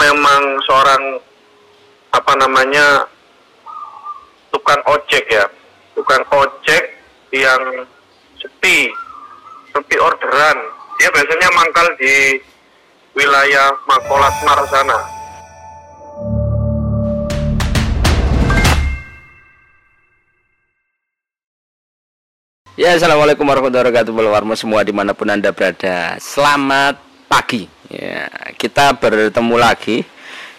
memang seorang apa namanya tukang ojek ya, tukang ojek yang sepi, sepi orderan. Dia biasanya mangkal di wilayah Makolat Mar sana. Ya, assalamualaikum warahmatullahi wabarakatuh, warma semua di mana pun anda berada. Selamat pagi. Ya, kita bertemu lagi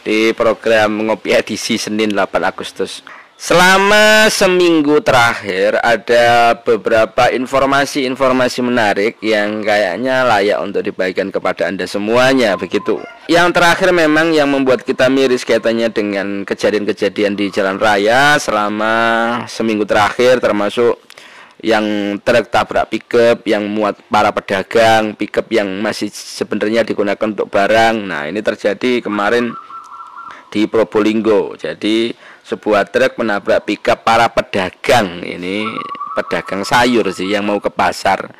di program ngopi edisi Senin 8 Agustus. Selama seminggu terakhir ada beberapa informasi-informasi menarik yang kayaknya layak untuk dibagikan kepada Anda semuanya begitu. Yang terakhir memang yang membuat kita miris kaitannya dengan kejadian-kejadian di jalan raya selama seminggu terakhir termasuk yang truk tabrak pickup yang muat para pedagang pickup yang masih sebenarnya digunakan untuk barang. Nah ini terjadi kemarin di Probolinggo. Jadi sebuah truk menabrak pickup para pedagang. Ini pedagang sayur sih yang mau ke pasar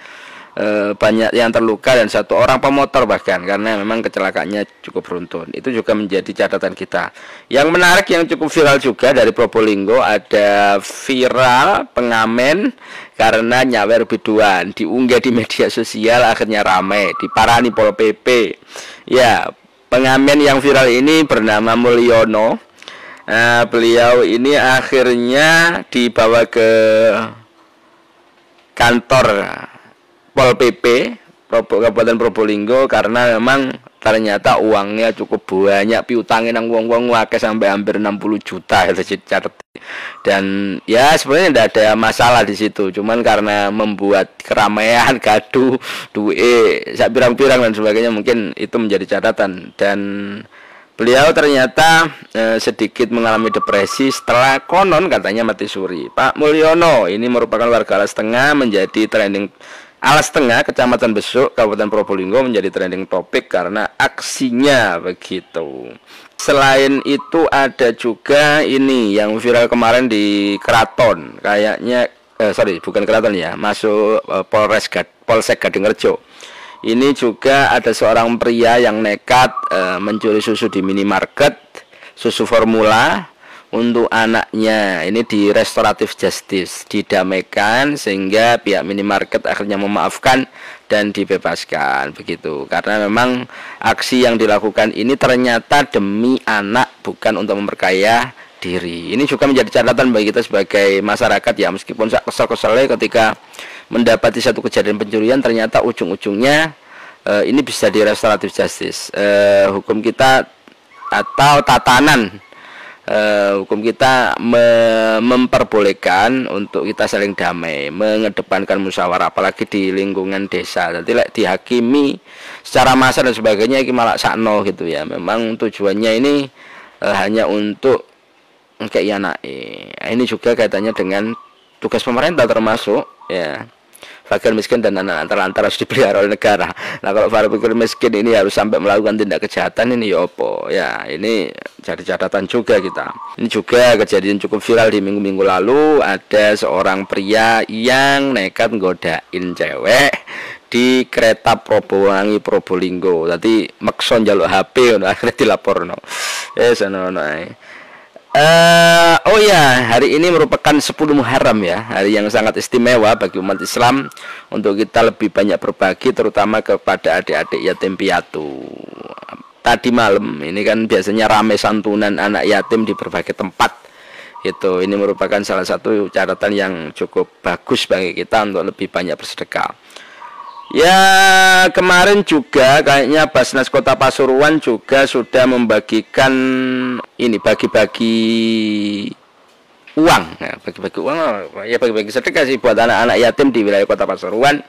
e, banyak yang terluka dan satu orang pemotor bahkan karena memang kecelakaannya cukup beruntun. Itu juga menjadi catatan kita. Yang menarik yang cukup viral juga dari Probolinggo ada viral pengamen karena nyawer biduan diunggah di media sosial akhirnya ramai diparani Pol PP ya pengamen yang viral ini bernama Mulyono. Nah, beliau ini akhirnya dibawa ke kantor Pol PP Kabupaten Probolinggo karena memang ternyata uangnya cukup banyak piutangin nang wong-wong wake sampai hampir 60 juta itu dan ya sebenarnya tidak ada masalah di situ cuman karena membuat keramaian gaduh duit sak pirang-pirang dan sebagainya mungkin itu menjadi catatan dan Beliau ternyata eh, sedikit mengalami depresi setelah konon katanya mati suri. Pak Mulyono ini merupakan warga Alas Tengah menjadi trending Alas Tengah, Kecamatan Besuk, Kabupaten Probolinggo menjadi trending topik karena aksinya begitu. Selain itu ada juga ini yang viral kemarin di Keraton, kayaknya eh, sorry bukan Keraton ya, masuk eh, Polres Gad, Polsek Gadingrejo ini juga ada seorang pria yang nekat e, mencuri susu di minimarket, susu formula untuk anaknya. Ini di restoratif justice didamaikan sehingga pihak minimarket akhirnya memaafkan dan dibebaskan begitu. Karena memang aksi yang dilakukan ini ternyata demi anak bukan untuk memperkaya diri. Ini juga menjadi catatan bagi kita sebagai masyarakat ya meskipun kesel-keselnya ketika mendapati satu kejadian pencurian ternyata ujung-ujungnya uh, ini bisa di restoratif justice uh, hukum kita atau tatanan uh, hukum kita me memperbolehkan untuk kita saling damai mengedepankan musyawarah apalagi di lingkungan desa. Jadi like, dihakimi secara massa dan sebagainya ini malah sakno gitu ya. Memang tujuannya ini uh, hanya untuk kayak ya ini juga kaitannya dengan tugas pemerintah termasuk ya fakir miskin dan anak terlantar harus dipelihara oleh negara. Nah kalau fakir miskin ini harus sampai melakukan tindak kejahatan ini ya ya ini jadi catatan juga kita. Ini juga kejadian cukup viral di minggu-minggu lalu ada seorang pria yang nekat godain cewek di kereta Probowangi Probolinggo. Tadi makson jaluk HP akhirnya dilapor no. Eh sana no. Uh, oh ya, hari ini merupakan 10 Muharram ya, hari yang sangat istimewa bagi umat Islam untuk kita lebih banyak berbagi terutama kepada adik-adik yatim piatu. Tadi malam ini kan biasanya ramai santunan anak yatim di berbagai tempat. Itu ini merupakan salah satu catatan yang cukup bagus bagi kita untuk lebih banyak bersedekah. Ya kemarin juga kayaknya Basnas Kota Pasuruan juga sudah membagikan ini bagi-bagi uang. Ya, bagi-bagi uang ya bagi-bagi sedekah sih buat anak-anak yatim di wilayah Kota Pasuruan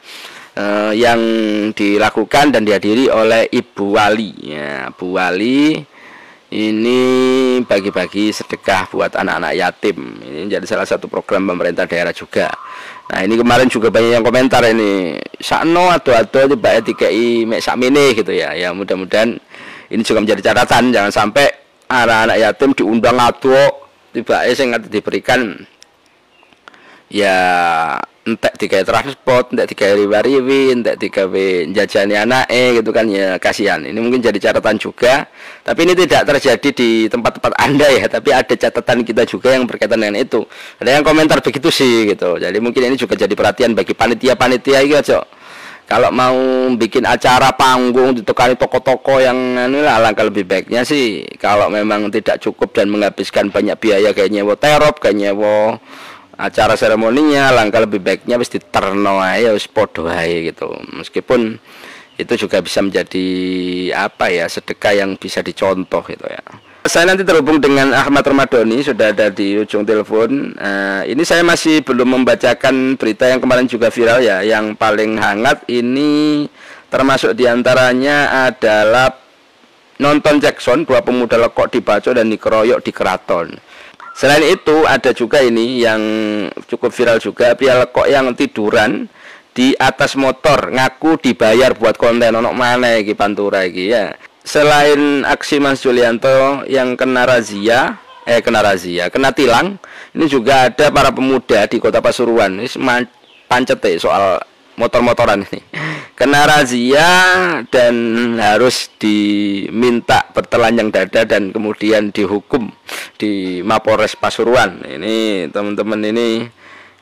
eh, yang dilakukan dan dihadiri oleh Ibu Wali. Ya Bu Wali ini bagi-bagi sedekah buat anak-anak yatim. Ini jadi salah satu program pemerintah daerah juga nah ini kemarin juga banyak yang komentar ini sakno atau atau tiba i mek sakmene gitu ya. Ya mudah-mudahan ini juga menjadi catatan. Jangan sampai anak-anak yatim diundang atau tiba sing diberikan ya entek digawe transport, entek digawe riwi-riwi, entek digawe jajani anake gitu kan ya kasihan. Ini mungkin jadi catatan juga. Tapi ini tidak terjadi di tempat-tempat Anda ya, tapi ada catatan kita juga yang berkaitan dengan itu. Ada yang komentar begitu sih gitu. Jadi mungkin ini juga jadi perhatian bagi panitia-panitia gitu, kalau mau bikin acara panggung ditekani toko-toko yang ini lah langkah lebih baiknya sih kalau memang tidak cukup dan menghabiskan banyak biaya kayak nyewa terop kayak nyewa acara seremoninya langkah lebih baiknya wis diterno ae wis padha gitu meskipun itu juga bisa menjadi apa ya sedekah yang bisa dicontoh gitu ya saya nanti terhubung dengan Ahmad Ramadhani sudah ada di ujung telepon. Uh, ini saya masih belum membacakan berita yang kemarin juga viral ya, yang paling hangat ini termasuk di antaranya adalah nonton Jackson dua pemuda lekok dibaco dan dikeroyok di keraton. Selain itu ada juga ini yang cukup viral juga piala kok yang tiduran di atas motor ngaku dibayar buat konten onok mana iki pantura iki ya. Selain aksi Mas Julianto yang kena razia, eh kena razia, kena tilang, ini juga ada para pemuda di Kota Pasuruan. Ini pancet soal motor-motoran ini. Kena razia dan harus diminta bertelanjang dada dan kemudian dihukum di Mapores Pasuruan. Ini teman-teman ini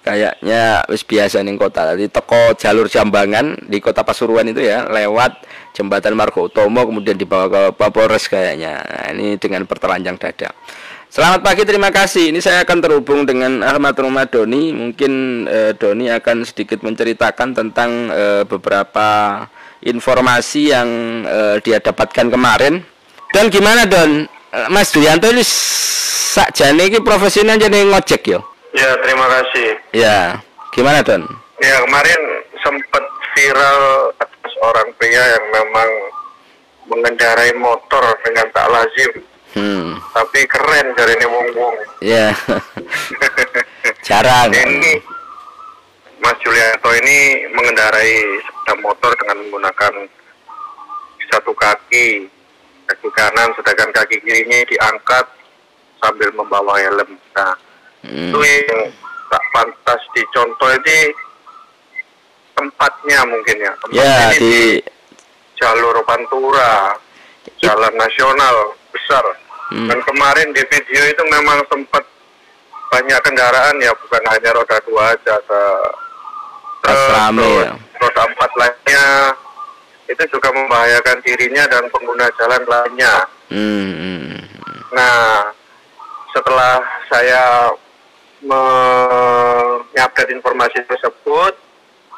kayaknya wis biasa nih kota. Di toko jalur Jambangan di kota Pasuruan itu ya lewat jembatan Margo Utomo kemudian dibawa ke Mapores kayaknya. Nah, ini dengan bertelanjang dada Selamat pagi, terima kasih. Ini saya akan terhubung dengan Ahmad Rumah Doni. Mungkin eh, Doni akan sedikit menceritakan tentang eh, beberapa informasi yang eh, dia dapatkan kemarin. Dan gimana Don? Eh, Mas Duyanto ini sakjane ini profesinya jadi ngojek yo. Ya, terima kasih. Ya, gimana Don? Ya, kemarin sempat viral seorang pria yang memang mengendarai motor dengan tak lazim Hmm. Tapi keren dari ini wong wong. Ya. Jarang. ini Mas Julianto ini mengendarai sepeda motor dengan menggunakan satu kaki kaki kanan sedangkan kaki kirinya diangkat sambil membawa helm. Nah, hmm. itu yang tak pantas dicontoh ini tempatnya mungkin ya. Tempatnya ya, di... di jalur Pantura, jalan nasional besar. Hmm. Dan kemarin di video itu memang sempat banyak kendaraan ya, bukan hanya roda dua aja, rame ya. roda empat lainnya itu juga membahayakan dirinya dan pengguna jalan lainnya. Hmm. hmm, hmm. Nah, setelah saya mengupdate informasi tersebut,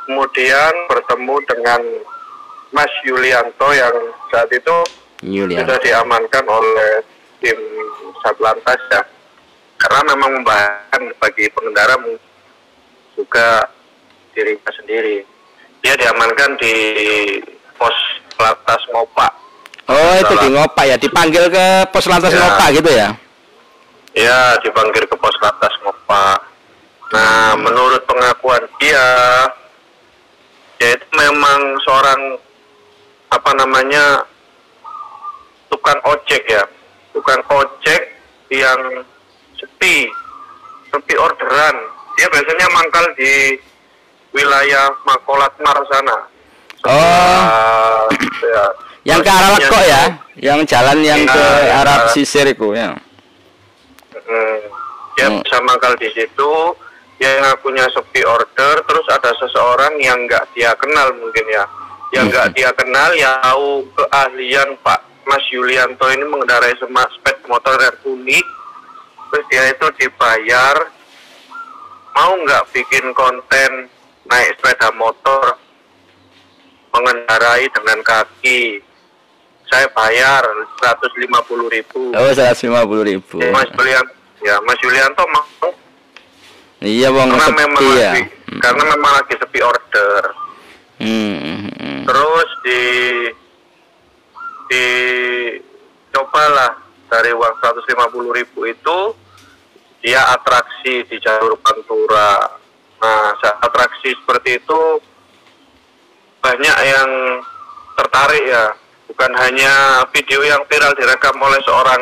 kemudian bertemu dengan Mas Yulianto yang saat itu Yulian. sudah diamankan oleh tim Satlantas ya. Karena memang membahayakan bagi pengendara juga dirinya sendiri. Dia diamankan di pos lantas Ngopa oh itu di Ngopa ya? Dipanggil ke pos lantas ya. Ngopa gitu ya? Ya dipanggil ke pos lantas Ngopa nah hmm. menurut pengakuan dia dia itu memang seorang apa namanya tukang ojek ya. Tukang ojek yang sepi sepi orderan. Dia biasanya mangkal di wilayah Makolat Mar sana. Oh. Ya, yang ke arah Leko ya? yang jalan yang ya, ke ya, arah sisir itu ya. Hmm, dia hmm. bisa mangkal di situ. Dia ngakunya sepi order. Terus ada seseorang yang nggak dia kenal mungkin ya. Yang nggak hmm. dia kenal ya tahu keahlian Pak Mas Yulianto ini mengendarai sepeda motor yang unik terus dia itu dibayar mau nggak bikin konten naik sepeda motor mengendarai dengan kaki saya bayar 150 ribu oh 150 ribu Mas Yulianto ya Mas Yulianto mau iya bang karena sepi memang ya lagi, hmm. karena memang lagi sepi order hmm. hmm, hmm. terus di dicobalah dari uang 150 ribu itu dia atraksi di jalur Pantura. Nah, atraksi seperti itu banyak yang tertarik ya. Bukan hanya video yang viral direkam oleh seorang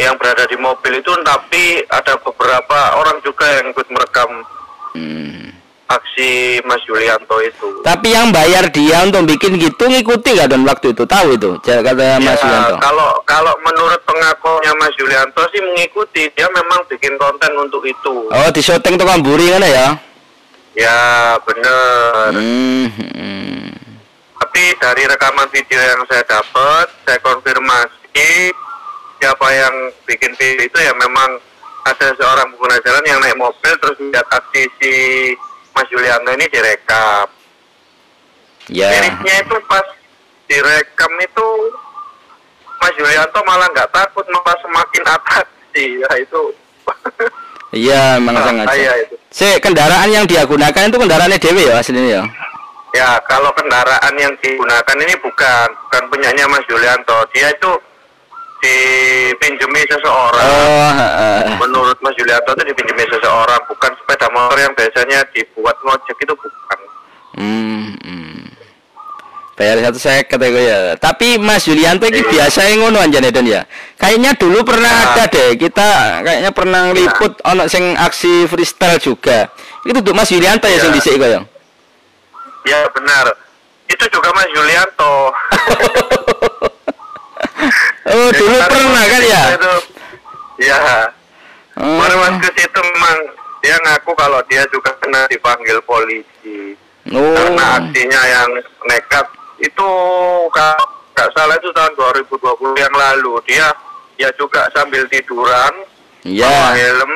yang berada di mobil itu tapi ada beberapa orang juga yang ikut merekam Hmm. Aksi Mas Yulianto itu. Tapi yang bayar dia untuk bikin gitu ngikuti gak Don waktu itu? Tahu itu? Kata Mas Ya, Yulianto. kalau kalau menurut pengakuannya Mas Yulianto sih mengikuti, dia memang bikin konten untuk itu. Oh, di syuting tukang buri kan ya? Ya bener. Hmm. hmm. Tapi dari rekaman video yang saya dapat, saya konfirmasi siapa yang bikin video itu ya memang ada seorang pengguna jalan yang naik mobil terus lihat aksi si Mas Yulianto ini direkam. Ya. Mirisnya itu pas direkam itu Mas Yulianto malah nggak takut malah semakin atraksi ya itu. Iya, memang sengaja. Bahaya itu. Si kendaraan yang dia gunakan itu kendaraannya Dewi ya aslinya ya. Ya kalau kendaraan yang digunakan ini bukan bukan punyanya Mas Yulianto, dia itu dipinjemi seseorang. Oh, heeh. Menurut Mas Yulianto itu dipinjemi seseorang, bukan sepeda motor yang biasanya dibuat ngojek itu bukan. Hmm, hmm. Bayar satu seket ya ya. Tapi Mas Yulianto ini biasa yang ngono anjane Don ya. Kayaknya dulu pernah Ya. ada deh. Kita kayaknya pernah ngeliput ono sing aksi freestyle juga. Itu tuh Mas Yulianto ya Ya. sing dhisik kaya. Ya benar. Itu juga Mas Yulianto. Oh, Jadi dulu pernah kan ya? Itu, ya. Oh. Pas ke situ memang dia ngaku kalau dia juga kena dipanggil polisi. Oh. karena aksinya yang nekat itu nggak salah itu tahun 2020 yang lalu dia dia juga sambil tiduran Iya. bawa helm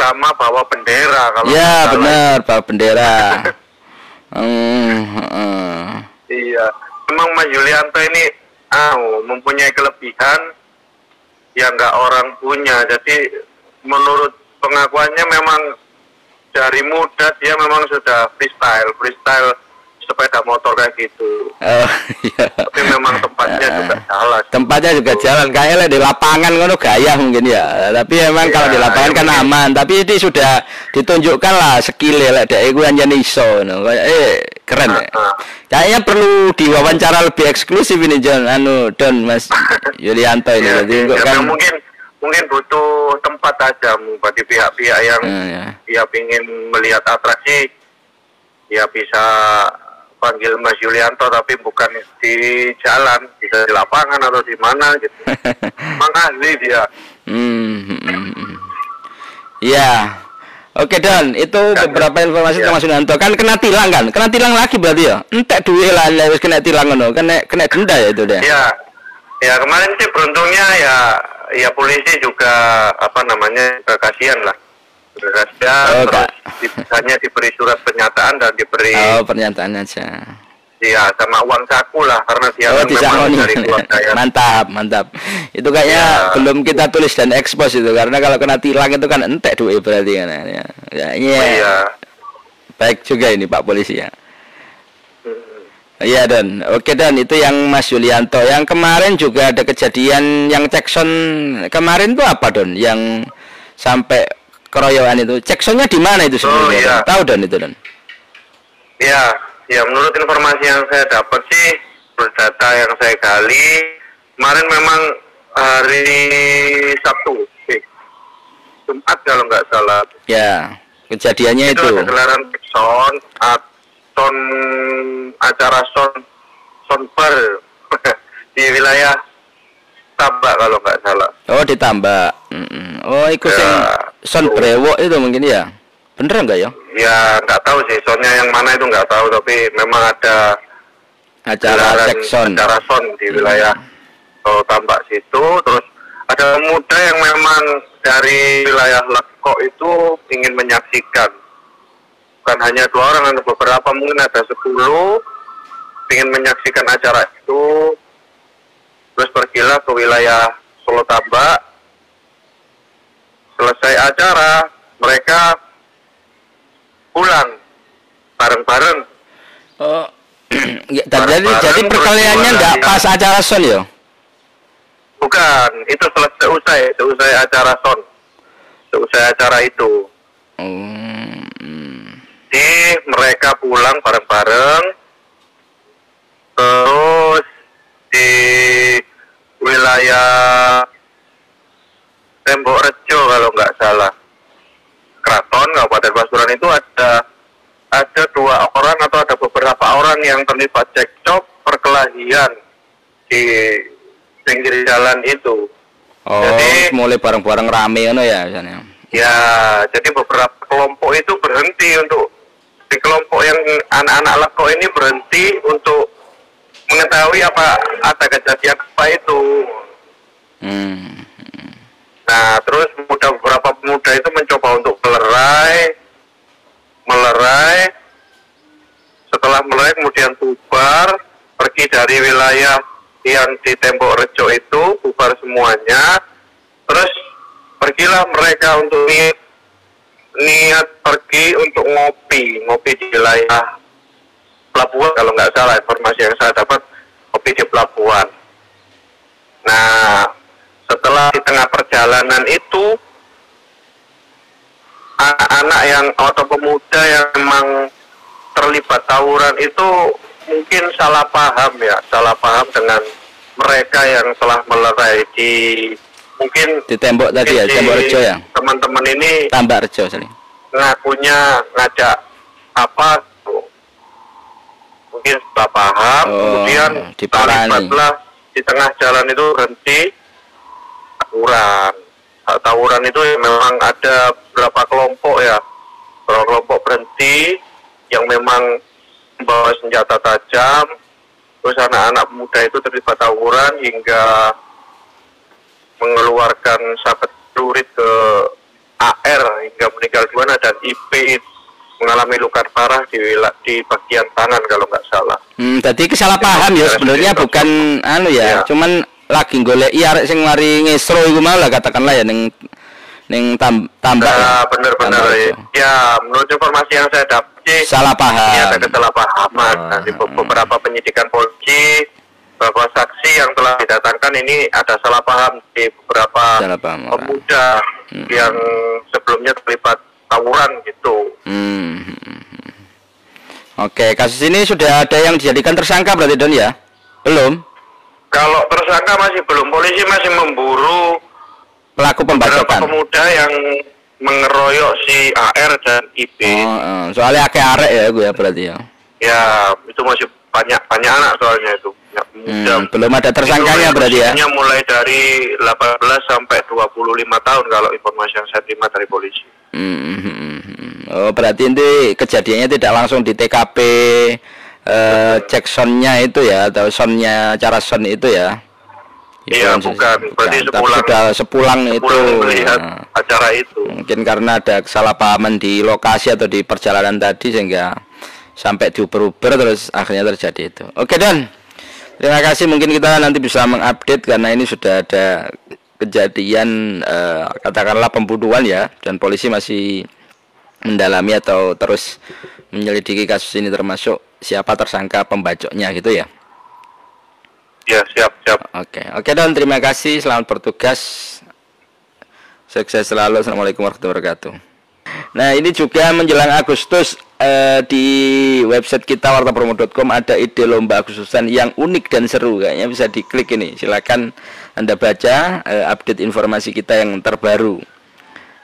sama bawa bendera kalau Ya, benar, bawa bendera. Hmm, heeh. iya memang Mas Yulianto ini ah mempunyai kelebihan yang nggak orang punya. Jadi menurut pengakuannya memang dari muda dia memang sudah freestyle. Freestyle sepeda motor kayak gitu Oh, iya. tapi memang tempatnya juga salah Tempatnya juga jalan kayaknya di lapangan ngono gaya mungkin ya. Tapi emang Iya, kalau di lapangan ya kan mungkin. aman. Tapi ini sudah ditunjukkan lah skill lek dek iku anjane iso. Kayak eh keren ya. Ah, ah. Kayaknya perlu diwawancara lebih eksklusif ini John anu Don Mas Yulianto ini. ya, Jadi ya, ya, kan mungkin mungkin butuh tempat aja bagi pihak-pihak yang Hmm, ya. dia ingin melihat atraksi ya bisa panggil Mas Yulianto tapi bukan di jalan bisa di lapangan atau di mana gitu Emang ahli dia Hmm, hmm, hmm, hmm. Ya. Oke Don, itu Ya, beberapa informasi ya. tentang Mas. Kan kena tilang kan? Kena tilang lagi berarti ya? Entek duwe lah wis kena tilang ngono. Kena kena denda ya itu deh. ya ya kemarin sih beruntungnya ya ya polisi juga apa namanya juga kasihan lah Kasihan Oh, terus Kak. hanya diberi surat pernyataan dan diberi Oh, pernyataan aja. ya sama uang saku lah karena dia Oh, kan memang dari keluarga yang mantap, mantap. Itu kayaknya Ya. belum kita tulis dan expose itu karena kalau kena tilang itu kan entek duit berarti kan ya. Ya, iya. Oh, iya Baik juga ini Pak polisi ya. Iya dan oke dan itu yang Mas Yulianto. Yang kemarin juga ada kejadian yang Jackson kemarin tuh apa Don? Yang sampai keroyokan itu. Jacksonnya di mana itu sebenarnya? Oh, iya. Tahu Don itu Don? Ya, ya menurut informasi yang saya dapat sih, menurut data yang saya gali, kemarin memang hari Sabtu, eh, Jumat kalau nggak salah. Ya, kejadiannya itu. ada gelaran son, son acara son, son bar di wilayah Tabak kalau nggak salah. Oh ditambah. Oh ikut Ya. yang son brewok itu mungkin ya. Bener enggak ya? Ya nggak tahu sih sonnya yang mana itu nggak tahu, tapi memang ada Acara Jackson. acara son di wilayah Tol Tambak situ terus ada pemuda yang memang dari wilayah Lekok itu ingin menyaksikan bukan hanya dua orang ada beberapa mungkin ada sepuluh ingin menyaksikan acara itu terus pergilah ke wilayah Solo Tambak selesai acara mereka pulang bareng-bareng Oh. ya, Bareng-bareng jadi jadi terus perkaliannya dari- pas acara son ya? Bukan, itu selesai usai, selesai acara son. Selesai acara itu. Oh. mm. Jadi mereka pulang bareng-bareng. Terus di wilayah Tembok Rejo kalau nggak salah. Keraton Kabupaten Pasuruan itu ada ada dua orang atau ada beberapa orang yang terlibat cekcok perkelahian di pinggir jalan itu. Oh, Jadi- mulai bareng-bareng rame ngono ya misalnya. Ya, jadi beberapa kelompok itu berhenti untuk di kelompok yang anak-anak leko ini berhenti untuk mengetahui apa ada kejadian apa itu. Hmm. Nah, terus muda beberapa pemuda itu mencoba untuk melerai, melerai. Setelah melerai kemudian bubar, pergi dari wilayah yang di Tembok Rejo itu, bubar semuanya. Terus pergilah mereka untuk niat, niat pergi untuk ngopi, ngopi di wilayah pelabuhan kalau nggak salah informasi yang saya dapat ngopi di pelabuhan. Nah, setelah di tengah perjalanan itu anak-anak yang atau pemuda yang memang terlibat tawuran itu mungkin salah paham ya, salah paham dengan mereka yang telah melerai di mungkin Di tembok tadi ya, tembok rejo ya. Teman-teman ini Tambak rejo sini. ngakunya ngajak apa mungkin salah paham Oh, kemudian diparani. terlibatlah di tengah jalan itu berhenti tawuran tawuran itu ya memang ada beberapa kelompok ya beberapa kelompok berhenti yang memang membawa senjata tajam terus anak-anak muda itu terlibat tawuran hingga mengeluarkan sahabat celurit ke AR hingga meninggal dunia dan IP mengalami luka parah di di bagian tangan kalau nggak salah. Hmm, tadi kesalahpaham ya sebenarnya bukan anu ya, Iya. cuman lagi golek iya arek sing mari ngesro iku mau lah katakanlah ya ning ning tam, tambak ya. Nah, benar-benar Tambak ya. rejo. ya menurut informasi yang saya dapat sih Salah paham. ini ada kesalahpahaman. Di be- hmm. beberapa penyidikan polisi, beberapa saksi yang telah didatangkan ini ada salah paham di beberapa Salah paham pemuda Hmm. yang sebelumnya terlibat tawuran gitu. Hmm. hmm, hmm. Oke, kasus ini sudah ada yang dijadikan tersangka berarti Don ya? Belum. Kalau tersangka masih belum, polisi masih memburu Pelaku pembacokan. pemuda yang mengeroyok si AR dan IB. Oh, oh, soalnya akeh arek ya gue ya berarti ya. Ya, itu masih banyak banyak anak soalnya itu. Banyak. Hmm, belum ada tersangkanya Itu berarti ya. mulai dari 18 sampai 25 tahun kalau informasi yang saya terima dari polisi. Hmm, hmm, hmm, hmm. Oh, berarti ini kejadiannya tidak langsung di TKP eh, cek sonnya itu ya atau sonnya cara son itu ya? Iya, Bukan. Berarti tapi sepulang- sudah sepulang, itu. Pulang melihat Nah, acara itu. mungkin karena ada kesalahpahaman di lokasi atau di perjalanan tadi sehingga sampai diuber-uber terus akhirnya terjadi itu. Oke Don, terima kasih. Mungkin kita nanti bisa mengupdate karena ini sudah ada kejadian eh, katakanlah pembunuhan ya dan polisi masih mendalami atau terus menyelidiki kasus ini termasuk siapa tersangka pembacoknya gitu ya. Ya, siap, siap. Oke, oke Don, terima kasih. Selamat bertugas. Sukses selalu. Assalamualaikum warahmatullahi wabarakatuh. Nah, ini juga menjelang Agustus eh, di website kita wartapromo.com ada ide lomba Agustusan yang unik dan seru kayaknya bisa diklik ini. Silakan Anda baca eh, update informasi kita yang terbaru.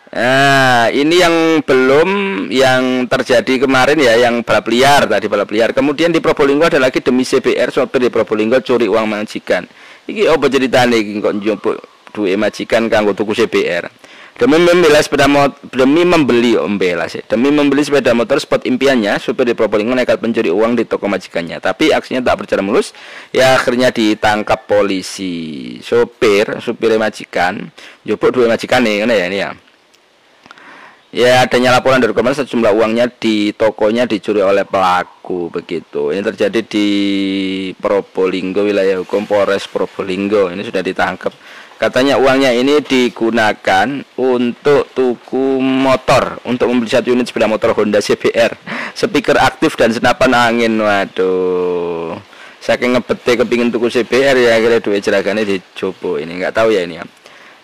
Nah, ini yang belum yang terjadi kemarin ya, yang balap liar tadi balap liar. Kemudian di Probolinggo ada lagi demi CBR sopir di Probolinggo curi uang majikan. Iki apa ceritane iki kok njupuk duit majikan kanggo tuku CBR. Demi membeli sepeda motor, demi membeli oh, membela sih. Demi membeli sepeda motor spot impiannya, supir di Probolinggo nekat mencuri uang di toko majikannya. Tapi aksinya tak berjalan mulus, ya akhirnya ditangkap polisi. Sopir, supir majikan, njupuk duit majikan nih, ya ini ya. Ya adanya laporan dari korban sejumlah uangnya di tokonya dicuri oleh pelaku begitu. Ini terjadi di Probolinggo wilayah hukum Polres Probolinggo. Ini sudah ditangkap. Katanya uangnya ini digunakan untuk tuku motor, untuk membeli satu unit sepeda motor Honda CBR, speaker aktif dan senapan angin. Waduh. Saking ngebete kepingin tuku CBR ya akhirnya duit jeragane dicoba. Ini nggak tahu ya ini ya.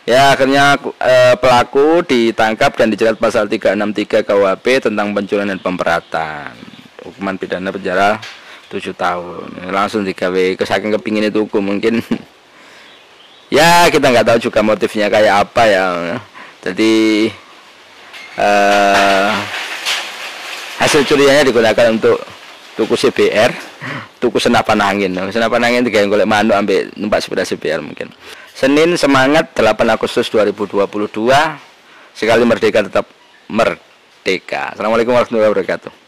Ya akhirnya eh, pelaku ditangkap dan dijerat pasal 363 KUHP tentang pencurian dan pemberatan. Hukuman pidana penjara 7 tahun. Langsung digawe kesaking kepingin itu hukum mungkin ya kita nggak tahu juga motifnya kayak apa ya jadi uh, hasil curiannya digunakan untuk tuku CBR tuku senapan angin senapan angin tiga yang golek manuk ambil numpak sepeda CBR mungkin Senin semangat 8 Agustus 2022 sekali merdeka tetap merdeka. Assalamualaikum warahmatullahi wabarakatuh